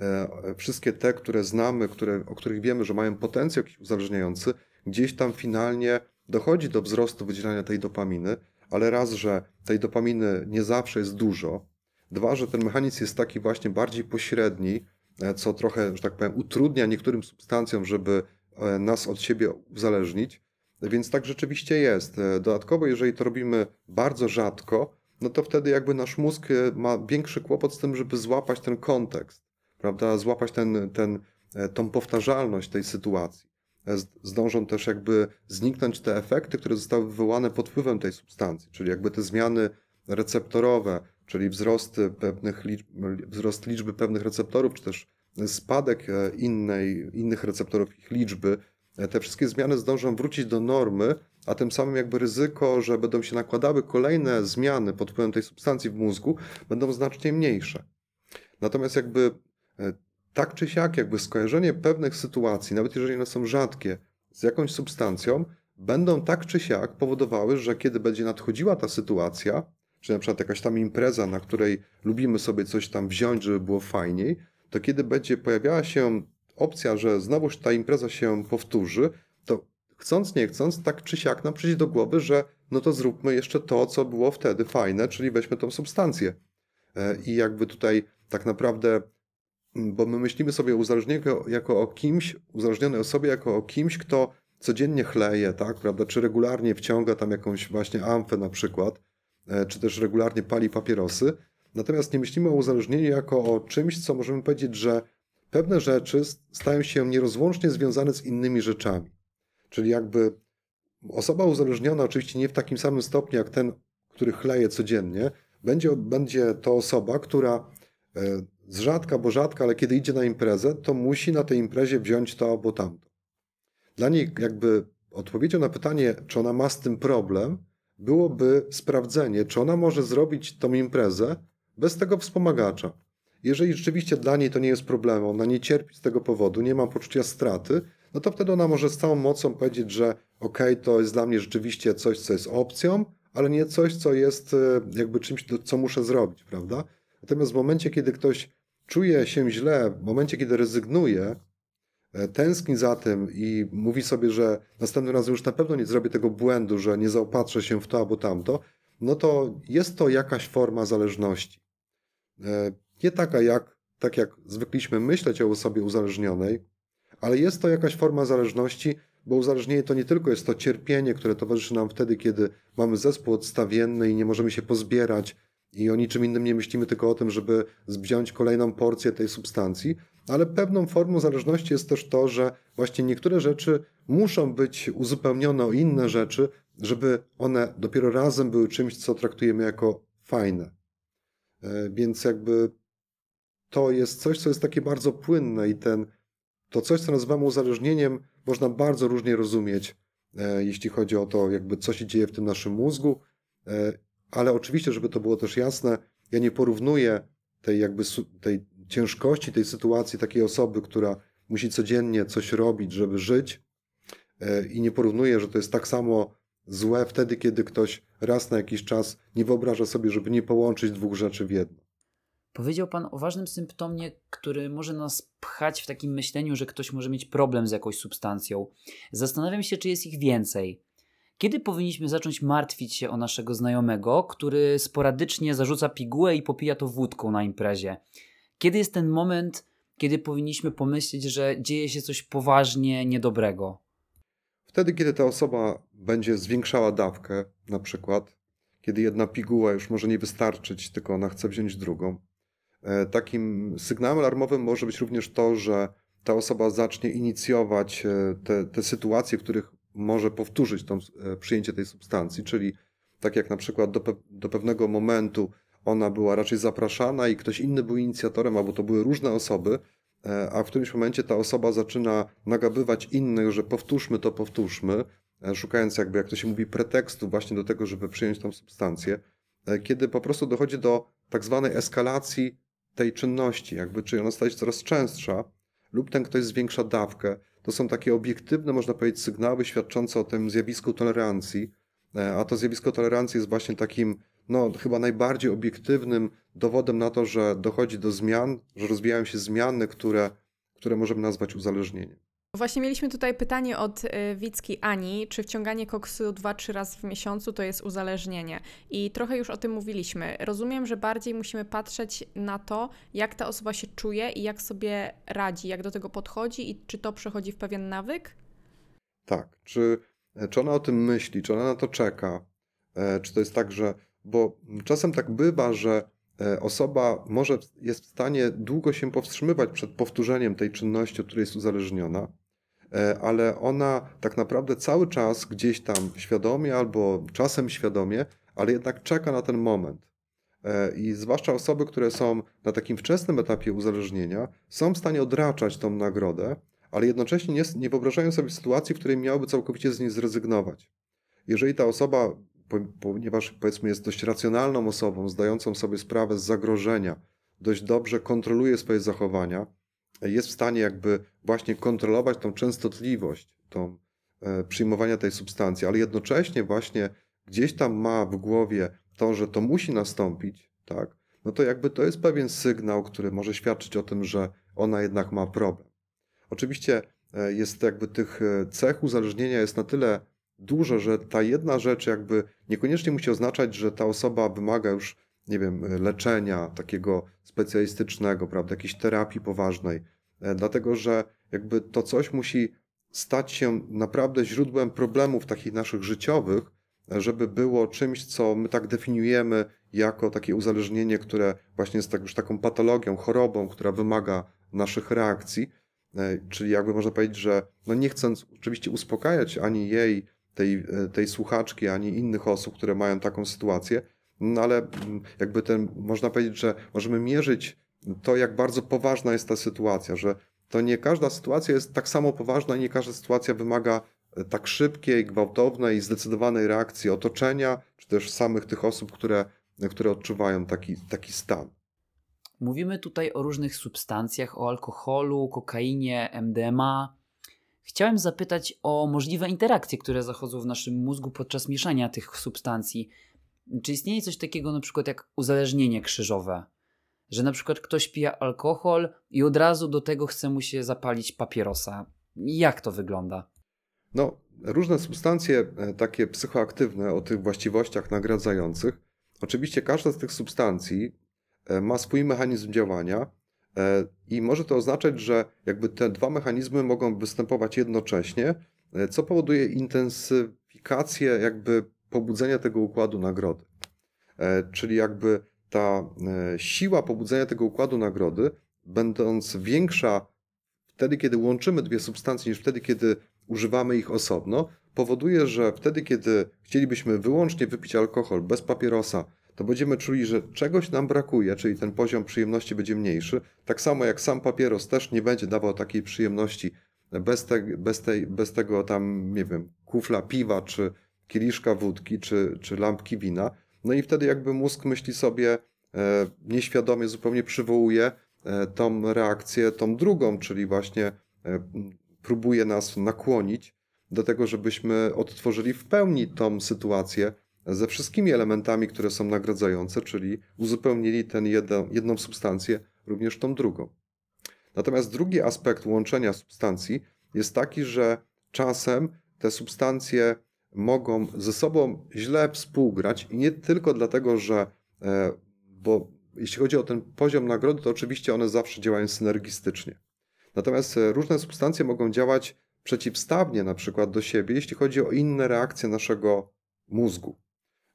E, wszystkie te, które znamy, które, o których wiemy, że mają potencjał uzależniający, gdzieś tam finalnie dochodzi do wzrostu wydzielania tej dopaminy, ale raz, że tej dopaminy nie zawsze jest dużo, dwa, że ten mechanizm jest taki właśnie bardziej pośredni, e, co trochę, że tak powiem, utrudnia niektórym substancjom, żeby e, nas od siebie uzależnić. Więc tak rzeczywiście jest. Dodatkowo, jeżeli to robimy bardzo rzadko, no to wtedy jakby nasz mózg ma większy kłopot z tym, żeby złapać ten kontekst, prawda? Złapać ten, ten, tą powtarzalność tej sytuacji zdążą też jakby zniknąć te efekty, które zostały wywołane pod wpływem tej substancji, czyli jakby te zmiany receptorowe, czyli wzrost, pewnych liczb, wzrost liczby pewnych receptorów, czy też spadek e, innej, innych receptorów, ich liczby, e, te wszystkie zmiany zdążą wrócić do normy, a tym samym jakby ryzyko, że będą się nakładały kolejne zmiany pod wpływem tej substancji w mózgu, będą znacznie mniejsze. Natomiast jakby e, tak czy siak, jakby skojarzenie pewnych sytuacji, nawet jeżeli one są rzadkie, z jakąś substancją, będą tak czy siak powodowały, że kiedy będzie nadchodziła ta sytuacja, czy na przykład jakaś tam impreza, na której lubimy sobie coś tam wziąć, żeby było fajniej, to kiedy będzie pojawiała się opcja, że znowuż ta impreza się powtórzy, chcąc nie chcąc, tak czy siak nam przyjdzie do głowy, że no to zróbmy jeszcze to, co było wtedy fajne, czyli weźmy tą substancję. E, I jakby tutaj tak naprawdę bo my myślimy sobie o uzależnieniu jako o kimś, uzależnionej osobie jako o kimś, kto codziennie chleje, tak, prawda, czy regularnie wciąga tam jakąś właśnie amfę na przykład, e, czy też regularnie pali papierosy. Natomiast nie myślimy o uzależnieniu jako o czymś, co możemy powiedzieć, że pewne rzeczy stają się nierozłącznie związane z innymi rzeczami. Czyli jakby osoba uzależniona, oczywiście nie w takim samym stopniu jak ten, który chleje codziennie, będzie, będzie to osoba, która e, z rzadka, bo rzadka, ale kiedy idzie na imprezę, to musi na tej imprezie wziąć to albo tamto. Dla niej jakby odpowiedzią na pytanie, czy ona ma z tym problem, byłoby sprawdzenie, czy ona może zrobić tą imprezę bez tego wspomagacza. Jeżeli rzeczywiście dla niej to nie jest problemem, ona nie cierpi z tego powodu, nie ma poczucia straty, no to wtedy ona może z całą mocą powiedzieć, że ok, to jest dla mnie rzeczywiście coś, co jest opcją, ale nie coś, co jest e, jakby czymś, co muszę zrobić, prawda? Natomiast w momencie, kiedy ktoś czuje się źle, w momencie, kiedy rezygnuje, e, tęskni za tym i mówi sobie, że następnym razem już na pewno nie zrobię tego błędu, że nie zaopatrzę się w to albo tamto, no to jest to jakaś forma zależności. E, nie taka jak, tak jak zwykliśmy myśleć o osobie uzależnionej, ale jest to jakaś forma zależności, bo uzależnienie to nie tylko jest to cierpienie, które towarzyszy nam wtedy, kiedy mamy zespół odstawienny i nie możemy się pozbierać, i o niczym innym nie myślimy, tylko o tym, żeby wziąć kolejną porcję tej substancji. Ale pewną formą zależności jest też to, że właśnie niektóre rzeczy muszą być uzupełnione o inne rzeczy, żeby one dopiero razem były czymś, co traktujemy jako fajne. E, więc jakby to jest coś, co jest takie bardzo płynne i ten, to coś, co nazywamy uzależnieniem, można bardzo różnie rozumieć, e, jeśli chodzi o to, jakby co się dzieje w tym naszym mózgu e, ale oczywiście, żeby to było też jasne, ja nie porównuję tej jakby tej ciężkości tej sytuacji takiej osoby, która musi codziennie coś robić, żeby żyć e, i nie porównuję, że to jest tak samo złe wtedy, kiedy ktoś raz na jakiś czas nie wyobraża sobie, żeby nie połączyć dwóch rzeczy w jedno. Powiedział Pan o ważnym symptomie, który może nas pchać w takim myśleniu, że ktoś może mieć problem z jakąś substancją. Zastanawiam się, czy jest ich więcej. Kiedy powinniśmy zacząć martwić się o naszego znajomego, który sporadycznie zarzuca pigułę i popija to wódką na imprezie? Kiedy jest ten moment, kiedy powinniśmy pomyśleć, że dzieje się coś poważnie niedobrego? Wtedy, kiedy ta osoba będzie zwiększała dawkę, na przykład, kiedy jedna piguła już może nie wystarczyć, tylko ona chce wziąć drugą. E, takim sygnałem alarmowym może być również to, że ta osoba zacznie inicjować e, te, te sytuacje, w których może powtórzyć tą, e, przyjęcie tej substancji, czyli tak jak na przykład do, do pewnego momentu ona była raczej zapraszana i ktoś inny był inicjatorem, albo to były różne osoby, a w którymś momencie ta osoba zaczyna nagabywać innych, że powtórzmy to, powtórzmy, szukając jakby, jak to się mówi, pretekstu właśnie do tego, żeby przyjąć tą substancję, kiedy po prostu dochodzi do tak zwanej eskalacji tej czynności, jakby czy ona staje się coraz częstsza, lub ten ktoś zwiększa dawkę, to są takie obiektywne, można powiedzieć, sygnały świadczące o tym zjawisku tolerancji, e, a to zjawisko tolerancji jest właśnie takim, no chyba najbardziej obiektywnym dowodem na to, że dochodzi do zmian, że rozwijają się zmiany, które, które możemy nazwać uzależnieniem. Właśnie mieliśmy tutaj pytanie od y, Wicki Ani, czy wciąganie koksu 2-3 razy w miesiącu to jest uzależnienie. I trochę już o tym mówiliśmy. Rozumiem, że bardziej musimy patrzeć na to, jak ta osoba się czuje i jak sobie radzi, jak do tego podchodzi i czy to przechodzi w pewien nawyk? Tak. Czy, czy ona o tym myśli, czy ona na to czeka? E, czy to jest tak, że. Bo czasem tak bywa, że e, osoba może jest w stanie długo się powstrzymywać przed powtórzeniem tej czynności, od której jest uzależniona, ale ona tak naprawdę cały czas gdzieś tam świadomie albo czasem świadomie, ale jednak czeka na ten moment. E, I zwłaszcza osoby, które są na takim wczesnym etapie uzależnienia, są w stanie odraczać tą nagrodę, ale jednocześnie nie, nie wyobrażają sobie sytuacji, w której miałyby całkowicie z niej zrezygnować. Jeżeli ta osoba, ponieważ powiedzmy jest dość racjonalną osobą, zdającą sobie sprawę z zagrożenia, dość dobrze kontroluje swoje zachowania, jest w stanie jakby właśnie kontrolować tą częstotliwość, tą e, przyjmowania tej substancji, ale jednocześnie właśnie gdzieś tam ma w głowie to, że to musi nastąpić, tak, no to jakby to jest pewien sygnał, który może świadczyć o tym, że ona jednak ma problem. Oczywiście e, jest jakby tych e, cech uzależnienia jest na tyle dużo, że ta jedna rzecz jakby niekoniecznie musi oznaczać, że ta osoba wymaga już, nie wiem, leczenia takiego specjalistycznego, prawda, jakiejś terapii poważnej. E, dlatego że jakby to coś musi stać się naprawdę źródłem problemów takich naszych życiowych, żeby było czymś, co my tak definiujemy jako takie uzależnienie, które właśnie jest tak, już taką patologią, chorobą, która wymaga naszych reakcji. E, czyli jakby można powiedzieć, że no nie chcąc oczywiście uspokajać ani jej, tej, e, tej słuchaczki, ani innych osób, które mają taką sytuację, no ale mm, jakby ten, można powiedzieć, że możemy mierzyć to, jak bardzo poważna jest ta sytuacja, że to nie każda sytuacja jest tak samo poważna i nie każda sytuacja wymaga e, tak szybkiej, gwałtownej, zdecydowanej reakcji otoczenia, czy też samych tych osób, które, które odczuwają taki, taki stan. Mówimy tutaj o różnych substancjach, o alkoholu, kokainie, MDMA. Chciałem zapytać o możliwe interakcje, które zachodzą w naszym mózgu podczas mieszania tych substancji. Czy istnieje coś takiego na przykład jak uzależnienie krzyżowe? że na przykład ktoś pije alkohol i od razu do tego chce mu się zapalić papierosa. Jak to wygląda? No, różne substancje e, takie psychoaktywne o tych właściwościach nagradzających. Oczywiście każda z tych substancji e, ma swój mechanizm działania e, i może to oznaczać, że jakby te dwa mechanizmy mogą występować jednocześnie, co powoduje intensyfikację jakby pobudzenia tego układu nagrody. Czyli jakby ta e, siła pobudzenia tego układu nagrody, będąc większa wtedy, kiedy łączymy dwie substancje, niż wtedy, kiedy używamy ich osobno, powoduje, że wtedy, kiedy chcielibyśmy wyłącznie wypić alkohol bez papierosa, to będziemy czuli, że czegoś nam brakuje, czyli ten poziom przyjemności będzie mniejszy. Tak samo jak sam papieros też nie będzie dawał takiej przyjemności bez, te, bez, tej, bez tego tam, nie wiem, kufla piwa, czy kieliszka wódki, czy, czy lampki wina No i wtedy jakby mózg myśli sobie, e, nieświadomie zupełnie przywołuje e, tą reakcję, tą drugą, czyli właśnie próbuje nas nakłonić do tego, żebyśmy odtworzyli w pełni tą sytuację ze wszystkimi elementami, które są nagradzające, czyli uzupełnili tę jedną substancję również tą drugą. Natomiast drugi aspekt łączenia substancji jest taki, że czasem te substancje mogą ze sobą źle współgrać i nie tylko dlatego, że, e, bo jeśli chodzi o ten poziom nagrody, to oczywiście one zawsze działają synergistycznie. Natomiast e, różne substancje mogą działać przeciwstawnie na przykład do siebie, jeśli chodzi o inne reakcje naszego mózgu.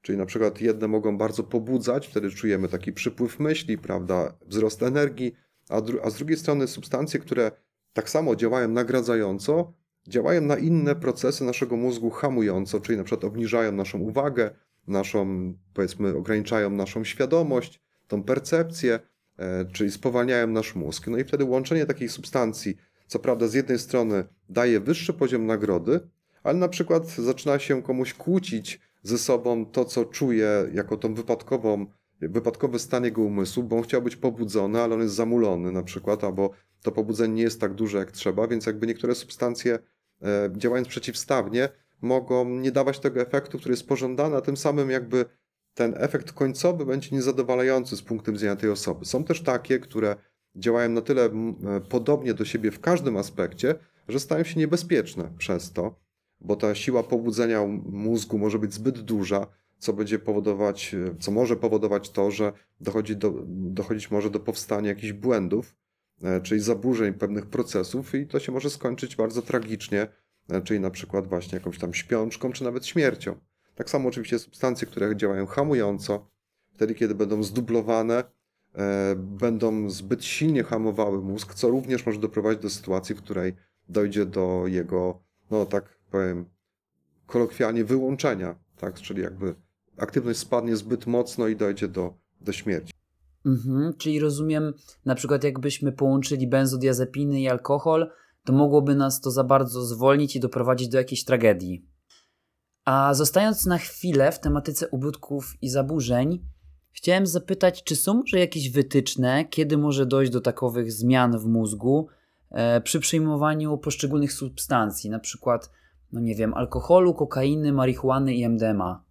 Czyli na przykład jedne mogą bardzo pobudzać, wtedy czujemy taki przypływ myśli, prawda, wzrost energii, a, a z drugiej strony substancje, które tak samo działają nagradzająco, działają na inne procesy naszego mózgu hamująco, czyli na przykład obniżają naszą uwagę, naszą, powiedzmy, ograniczają naszą świadomość, tą percepcję, e, czyli spowalniają nasz mózg. No i wtedy łączenie takich substancji, co prawda z jednej strony daje wyższy poziom nagrody, ale na przykład zaczyna się komuś kłócić ze sobą to, co czuje jako tą wypadkową, wypadkowy stan jego umysłu, bo on chciał być pobudzony, ale on jest zamulony na przykład, albo to pobudzenie nie jest tak duże jak trzeba, więc jakby niektóre substancje działając przeciwstawnie mogą nie dawać tego efektu, który jest pożądany, a tym samym jakby ten efekt końcowy będzie niezadowalający z punktu widzenia tej osoby. Są też takie, które działają na tyle e, podobnie do siebie w każdym aspekcie, że stają się niebezpieczne przez to, bo ta siła pobudzenia mózgu może być zbyt duża, co będzie powodować, co może powodować to, że dochodzi do, dochodzić może do powstania jakichś błędów, e, czyli zaburzeń pewnych procesów i to się może skończyć bardzo tragicznie, e, czyli na przykład właśnie jakąś tam śpiączką, czy nawet śmiercią. Tak samo oczywiście substancje, które działają hamująco, wtedy kiedy będą zdublowane, e, będą zbyt silnie hamowały mózg, co również może doprowadzić do sytuacji, w której dojdzie do jego, no tak powiem kolokwialnie, wyłączenia, tak? Czyli jakby aktywność spadnie zbyt mocno i dojdzie do, do śmierci. Mhm, czyli rozumiem, na przykład jakbyśmy połączyli benzodiazepiny i alkohol, to mogłoby nas to za bardzo zwolnić i doprowadzić do jakiejś tragedii. A zostając na chwilę w tematyce ubudków i zaburzeń, chciałem zapytać, czy są może jakieś wytyczne, kiedy może dojść do takowych zmian w mózgu e, przy przyjmowaniu poszczególnych substancji, na przykład no nie wiem, alkoholu, kokainy, marihuany i MDMA.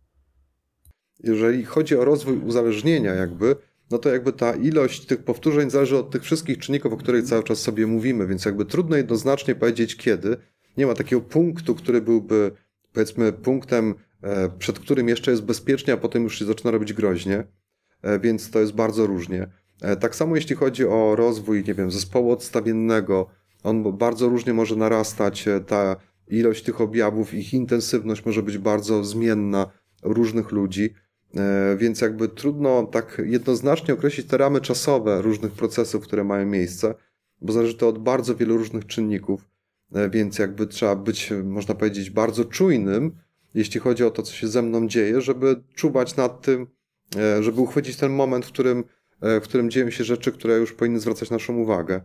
Jeżeli chodzi o rozwój uzależnienia, jakby, no to jakby ta ilość tych powtórzeń zależy od tych wszystkich czynników, o których cały czas sobie mówimy, więc jakby trudno jednoznacznie powiedzieć kiedy. Nie ma takiego punktu, który byłby, powiedzmy, punktem, e, przed którym jeszcze jest bezpiecznie, a potem już się zaczyna robić groźnie, e, więc to jest bardzo różnie. E, tak samo jeśli chodzi o rozwój, nie wiem, zespołu odstawiennego, on bardzo różnie może narastać. Ta ilość tych objawów, ich intensywność może być bardzo zmienna różnych ludzi, więc jakby trudno tak jednoznacznie określić te ramy czasowe różnych procesów, które mają miejsce, bo zależy to od bardzo wielu różnych czynników, e, więc jakby trzeba być, można powiedzieć, bardzo czujnym, jeśli chodzi o to, co się ze mną dzieje, żeby czuwać nad tym, e, żeby uchwycić ten moment, w którym, w którym dzieją się rzeczy, które już powinny zwracać naszą uwagę.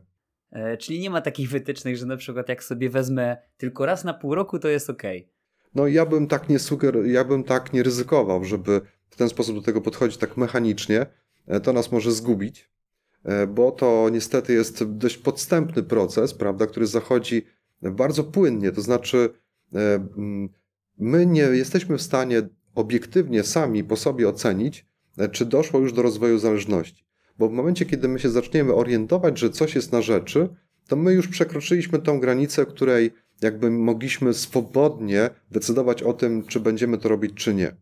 E, czyli nie ma takich wytycznych, że na przykład jak sobie wezmę tylko raz na pół roku, to jest ok. No ja bym tak nie suger, ja bym tak nie ryzykował, żeby w ten sposób do tego podchodzić tak mechanicznie. E, to nas może zgubić, e, bo to niestety jest dość podstępny proces, prawda, który zachodzi bardzo płynnie. To znaczy, my nie jesteśmy w stanie obiektywnie sami po sobie ocenić, czy doszło już do rozwoju zależności. Bo w momencie, kiedy my się zaczniemy orientować, że coś jest na rzeczy, to my już przekroczyliśmy tą granicę, której jakby mogliśmy swobodnie decydować o tym, czy będziemy to robić, czy nie.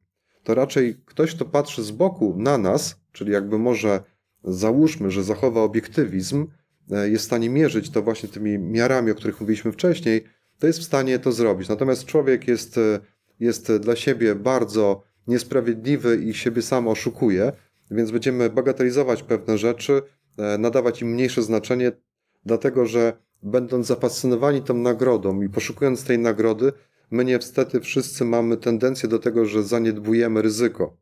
To raczej ktoś, kto patrzy z boku na nas, czyli jakby może załóżmy, że zachowa obiektywizm, e, jest w stanie mierzyć to właśnie tymi miarami, o których mówiliśmy wcześniej, to jest w stanie to zrobić. Natomiast człowiek jest, e, jest dla siebie bardzo niesprawiedliwy i siebie sam oszukuje, więc będziemy bagatelizować pewne rzeczy, e, nadawać im mniejsze znaczenie, dlatego że będąc zafascynowani tą nagrodą i poszukując tej nagrody, my niestety wszyscy mamy tendencję do tego, że zaniedbujemy ryzyko.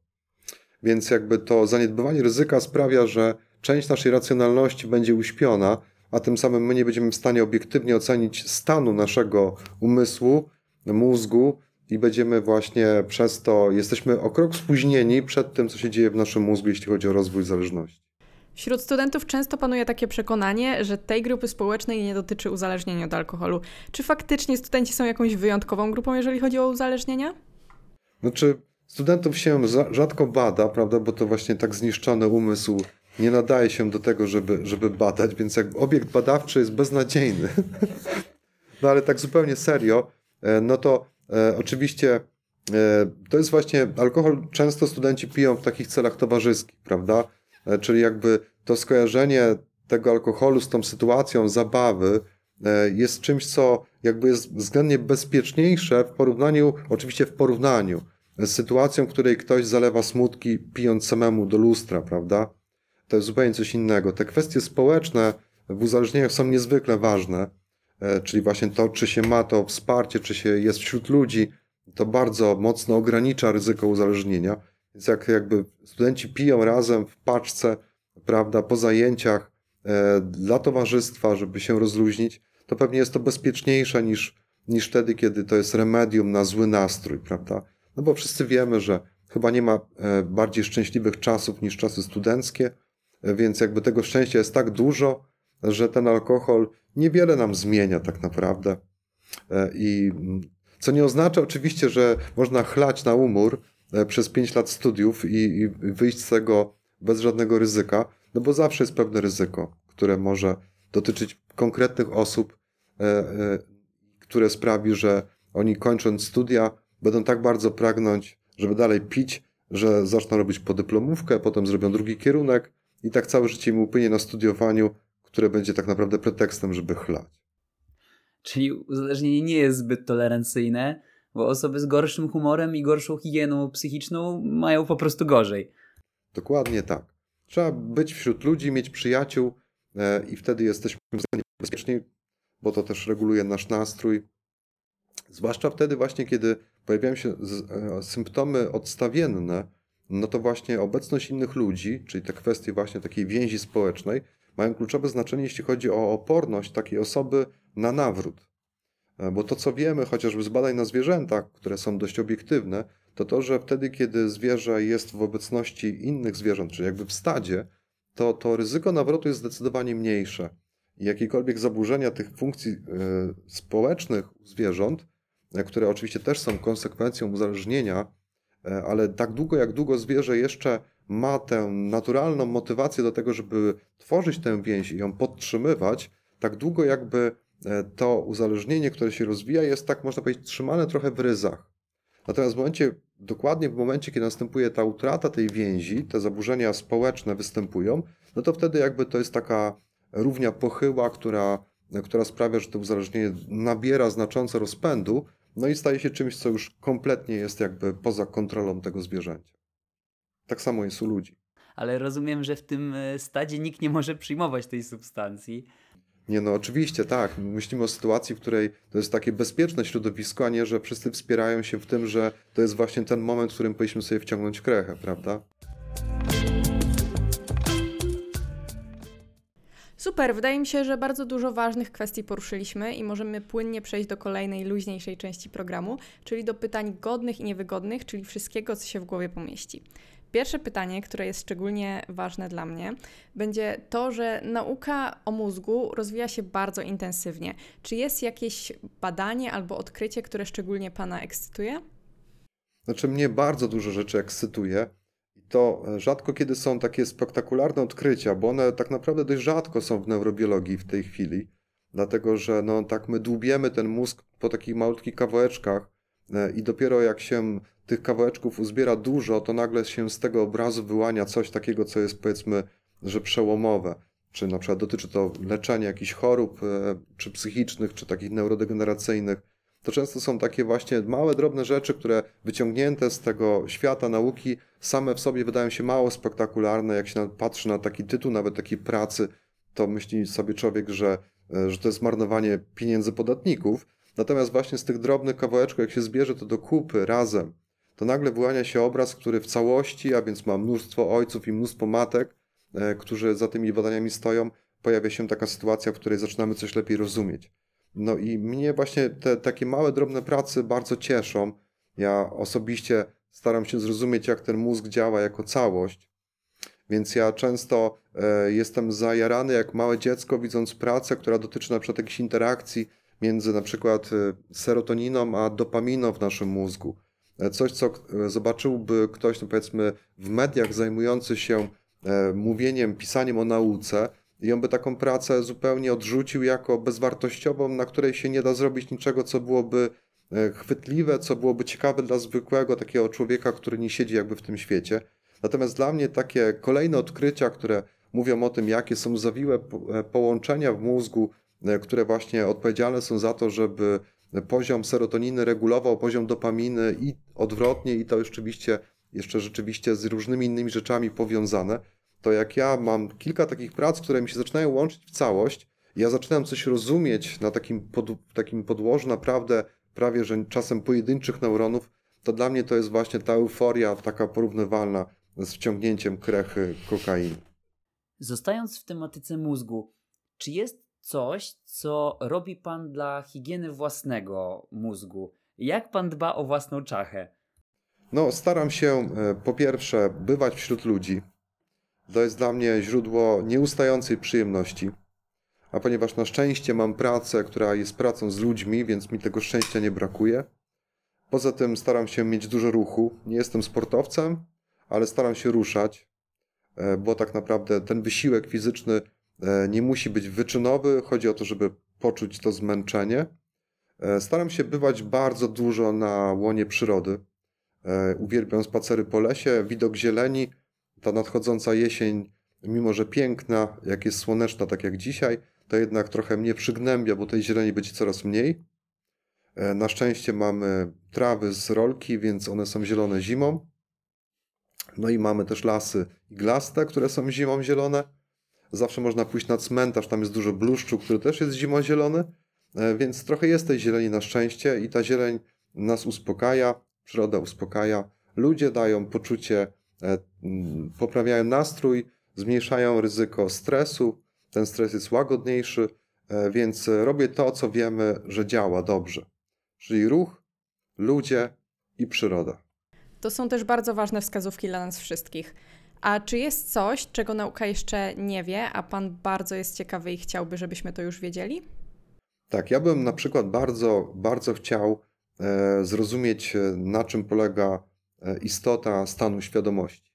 Więc jakby to zaniedbywanie ryzyka sprawia, że część naszej racjonalności będzie uśpiona, a tym samym my nie będziemy w stanie obiektywnie ocenić stanu naszego umysłu, mózgu i będziemy właśnie przez to, jesteśmy o krok spóźnieni przed tym, co się dzieje w naszym mózgu, jeśli chodzi o rozwój zależności. Wśród studentów często panuje takie przekonanie, że tej grupy społecznej nie dotyczy uzależnienia od alkoholu. Czy faktycznie studenci są jakąś wyjątkową grupą, jeżeli chodzi o uzależnienia? Znaczy, studentów się rzadko bada, prawda, bo to właśnie tak zniszczony umysł nie nadaje się do tego, żeby, żeby badać, więc jak obiekt badawczy jest beznadziejny. no ale tak zupełnie serio, e, no to e, oczywiście e, to jest właśnie alkohol często studenci piją w takich celach towarzyskich, prawda? E, czyli jakby to skojarzenie tego alkoholu z tą sytuacją zabawy e, jest czymś, co jakby jest względnie bezpieczniejsze w porównaniu, oczywiście w porównaniu z sytuacją, w której ktoś zalewa smutki pijąc samemu do lustra, prawda? To jest zupełnie coś innego. Te kwestie społeczne w uzależnieniach są niezwykle ważne, e, czyli właśnie to, czy się ma to wsparcie, czy się jest wśród ludzi, to bardzo mocno ogranicza ryzyko uzależnienia. Więc jak jakby studenci piją razem w paczce, prawda, po zajęciach e, dla towarzystwa, żeby się rozluźnić, to pewnie jest to bezpieczniejsze niż, niż wtedy, kiedy to jest remedium na zły nastrój, prawda? No bo wszyscy wiemy, że chyba nie ma e, bardziej szczęśliwych czasów niż czasy studenckie, e, więc jakby tego szczęścia jest tak dużo, że ten alkohol niewiele nam zmienia tak naprawdę. E, I mm, co nie oznacza oczywiście, że można chlać na umór, przez 5 lat studiów i, i wyjść z tego bez żadnego ryzyka, no bo zawsze jest pewne ryzyko, które może dotyczyć konkretnych osób, e, e, które sprawi, że oni kończąc studia będą tak bardzo pragnąć, żeby dalej pić, że zaczną robić podyplomówkę, potem zrobią drugi kierunek i tak całe życie im upłynie na studiowaniu, które będzie tak naprawdę pretekstem, żeby chlać. Czyli uzależnienie nie jest zbyt tolerancyjne, bo osoby z gorszym humorem i gorszą higieną psychiczną mają po prostu gorzej. Dokładnie tak. Trzeba być wśród ludzi, mieć przyjaciół e, i wtedy jesteśmy bezpieczni, bo to też reguluje nasz nastrój. Zwłaszcza wtedy właśnie, kiedy pojawiają się e, symptomy odstawienne, no to właśnie obecność innych ludzi, czyli te kwestie właśnie takiej więzi społecznej, mają kluczowe znaczenie, jeśli chodzi o oporność takiej osoby na nawrót. E, bo to, co wiemy chociażby z badań na zwierzętach, które są dość obiektywne, to to, że wtedy, kiedy zwierzę jest w obecności innych zwierząt, czyli jakby w stadzie, to, to ryzyko nawrotu jest zdecydowanie mniejsze. I jakiekolwiek zaburzenia tych funkcji y, społecznych zwierząt, y, które oczywiście też są konsekwencją uzależnienia, ale tak długo jak długo zwierzę jeszcze ma tę naturalną motywację do tego, żeby tworzyć tę więź i ją podtrzymywać, tak długo jakby E, to uzależnienie, które się rozwija, jest tak, można powiedzieć, trzymane trochę w ryzach. Natomiast w momencie, dokładnie w momencie, kiedy następuje ta utrata tej więzi, te zaburzenia społeczne występują, no to wtedy jakby to jest taka równia pochyła, która, która sprawia, że to uzależnienie nabiera znacząco rozpędu, no i staje się czymś, co już kompletnie jest jakby poza kontrolą tego zwierzęcia. Tak samo jest u ludzi. Ale rozumiem, że w tym e, stadzie nikt nie może przyjmować tej substancji. Nie, no oczywiście, tak. Myślimy o sytuacji, w której to jest takie bezpieczne środowisko, a nie, że wszyscy wspierają się w tym, że to jest właśnie ten moment, w którym powinniśmy sobie wciągnąć krechę, prawda? Super, wydaje mi się, że bardzo dużo ważnych kwestii poruszyliśmy i możemy płynnie przejść do kolejnej, luźniejszej części programu, czyli do pytań godnych i niewygodnych, czyli wszystkiego, co się w głowie pomieści. Pierwsze pytanie, które jest szczególnie ważne dla mnie, będzie to, że nauka o mózgu rozwija się bardzo intensywnie. Czy jest jakieś badanie albo odkrycie, które szczególnie Pana ekscytuje? Znaczy, mnie bardzo dużo rzeczy ekscytuje. I to e, rzadko kiedy są takie spektakularne odkrycia, bo one tak naprawdę dość rzadko są w neurobiologii w tej chwili. Dlatego, że no, tak my dłubiemy ten mózg po takich malutkich kawałeczkach i dopiero jak się tych kawałeczków uzbiera dużo, to nagle się z tego obrazu wyłania coś takiego, co jest powiedzmy, że przełomowe. Czy na przykład dotyczy to leczenia jakichś chorób, e, czy psychicznych, czy takich neurodegeneracyjnych. To często są takie właśnie małe, drobne rzeczy, które wyciągnięte z tego świata nauki same w sobie wydają się mało spektakularne. Jak się patrzy na taki tytuł, nawet takiej pracy, to myśli sobie człowiek, że, e, że to jest marnowanie pieniędzy podatników. Natomiast właśnie z tych drobnych kawałeczków, jak się zbierze to do kupy razem, to nagle wyłania się obraz, który w całości, a więc ma mnóstwo ojców i mnóstwo matek, e, którzy za tymi badaniami stoją, pojawia się taka sytuacja, w której zaczynamy coś lepiej rozumieć. No i mnie właśnie te takie małe, drobne prace bardzo cieszą, Ja osobiście staram się zrozumieć, jak ten mózg działa jako całość, więc ja często e, jestem zajarany jak małe dziecko, widząc pracę, która dotyczy na przykład jakichś interakcji między na przykład e, serotoniną a dopaminą w naszym mózgu. E, coś, co e, zobaczyłby ktoś, no powiedzmy, w mediach zajmujący się mówieniem, pisaniem o nauce, i on by taką pracę zupełnie odrzucił jako bezwartościową, na której się nie da zrobić niczego, co byłoby chwytliwe, co byłoby ciekawe dla zwykłego takiego człowieka, który nie siedzi jakby w tym świecie. Natomiast dla mnie takie kolejne odkrycia, które mówią o tym, jakie są zawiłe po- połączenia w mózgu, które właśnie odpowiedzialne są za to, żeby poziom serotoniny regulował poziom dopaminy i odwrotnie, i to rzeczywiście jeszcze rzeczywiście z różnymi innymi rzeczami powiązane, to jak ja mam kilka takich prac, które mi się zaczynają łączyć w całość, ja zaczynam coś rozumieć na takim, pod, takim podłożu naprawdę prawie, że czasem pojedynczych neuronów, to dla mnie to jest właśnie ta euforia taka porównywalna z wciągnięciem krechy kokainy. Zostając w tematyce mózgu, czy jest coś, co robi pan dla higieny własnego mózgu? Jak pan dba o własną czachę? No, staram się e, po pierwsze bywać wśród ludzi. To jest dla mnie źródło nieustającej przyjemności. A ponieważ na szczęście mam pracę, która jest pracą z ludźmi, więc mi tego szczęścia nie brakuje. Poza tym staram się mieć dużo ruchu. Nie jestem sportowcem, ale staram się ruszać, e, bo tak naprawdę ten wysiłek fizyczny nie musi być wyczynowy. Chodzi o to, żeby poczuć to zmęczenie. E, Staram się bywać bardzo dużo na łonie przyrody. E, Uwielbiam spacery po lesie, widok zieleni, ta nadchodząca jesień, mimo że piękna, jak jest słoneczna, tak jak dzisiaj, to jednak trochę mnie przygnębia, bo tej zieleni będzie coraz mniej. E, Na szczęście mamy trawy z rolki, więc one są zielone zimą. No i mamy też lasy iglaste, które są zimą zielone. Zawsze można pójść na cmentarz, tam jest dużo bluszczu, który też jest zimą zielony, E, więc trochę jest tej zieleni na szczęście i ta zieleń nas uspokaja, przyroda uspokaja. Ludzie dają poczucie, e, poprawiają nastrój, zmniejszają ryzyko stresu. Ten stres jest łagodniejszy, e, więc robię to, co wiemy, że działa dobrze. Czyli ruch, ludzie i przyroda. To są też bardzo ważne wskazówki dla nas wszystkich. A czy jest coś, czego nauka jeszcze nie wie, a Pan bardzo jest ciekawy i chciałby, żebyśmy to już wiedzieli? Tak, ja bym na przykład bardzo, bardzo chciał e, zrozumieć, e, na czym polega e, istota stanu świadomości.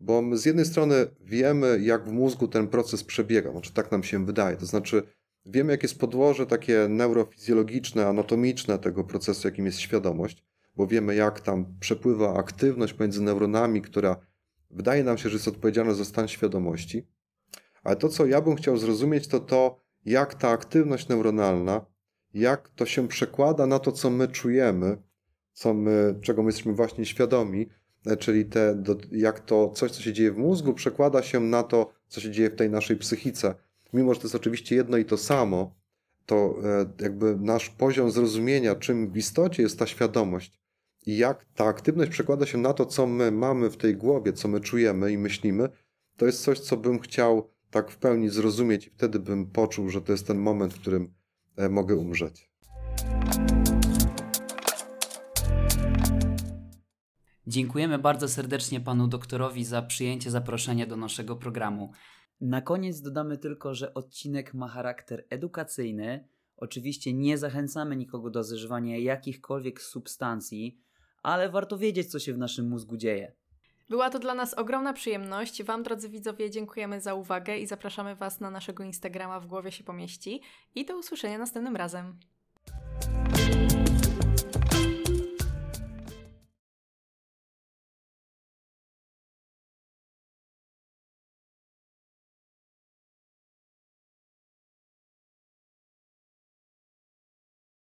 Bo my z jednej strony wiemy, jak w mózgu ten proces przebiega, znaczy tak nam się wydaje, to znaczy wiemy, jakie jest podłoże takie neurofizjologiczne, anatomiczne tego procesu, jakim jest świadomość, bo wiemy, jak tam przepływa aktywność pomiędzy neuronami, która wydaje nam się, że jest odpowiedzialna za stan świadomości. Ale to, co ja bym chciał zrozumieć, to to, jak ta aktywność neuronalna, jak to się przekłada na to, co my czujemy, co my, czego my jesteśmy właśnie świadomi, e, czyli te, jak to coś, co się dzieje w mózgu, przekłada się na to, co się dzieje w tej naszej psychice. Mimo, że to jest oczywiście jedno i to samo, to e, jakby nasz poziom zrozumienia, czym w istocie jest ta świadomość i jak ta aktywność przekłada się na to, co my mamy w tej głowie, co my czujemy i myślimy, to jest coś, co bym chciał tak w pełni zrozumieć i wtedy bym poczuł, że to jest ten moment, w którym e, mogę umrzeć. Dziękujemy bardzo serdecznie panu doktorowi za przyjęcie zaproszenia do naszego programu. Na koniec dodamy tylko, że odcinek ma charakter edukacyjny. Oczywiście nie zachęcamy nikogo do zażywania jakichkolwiek substancji, ale warto wiedzieć, co się w naszym mózgu dzieje. Była to dla nas ogromna przyjemność. Wam, drodzy widzowie, dziękujemy za uwagę i zapraszamy Was na naszego Instagrama w głowie się pomieści. I do usłyszenia następnym razem.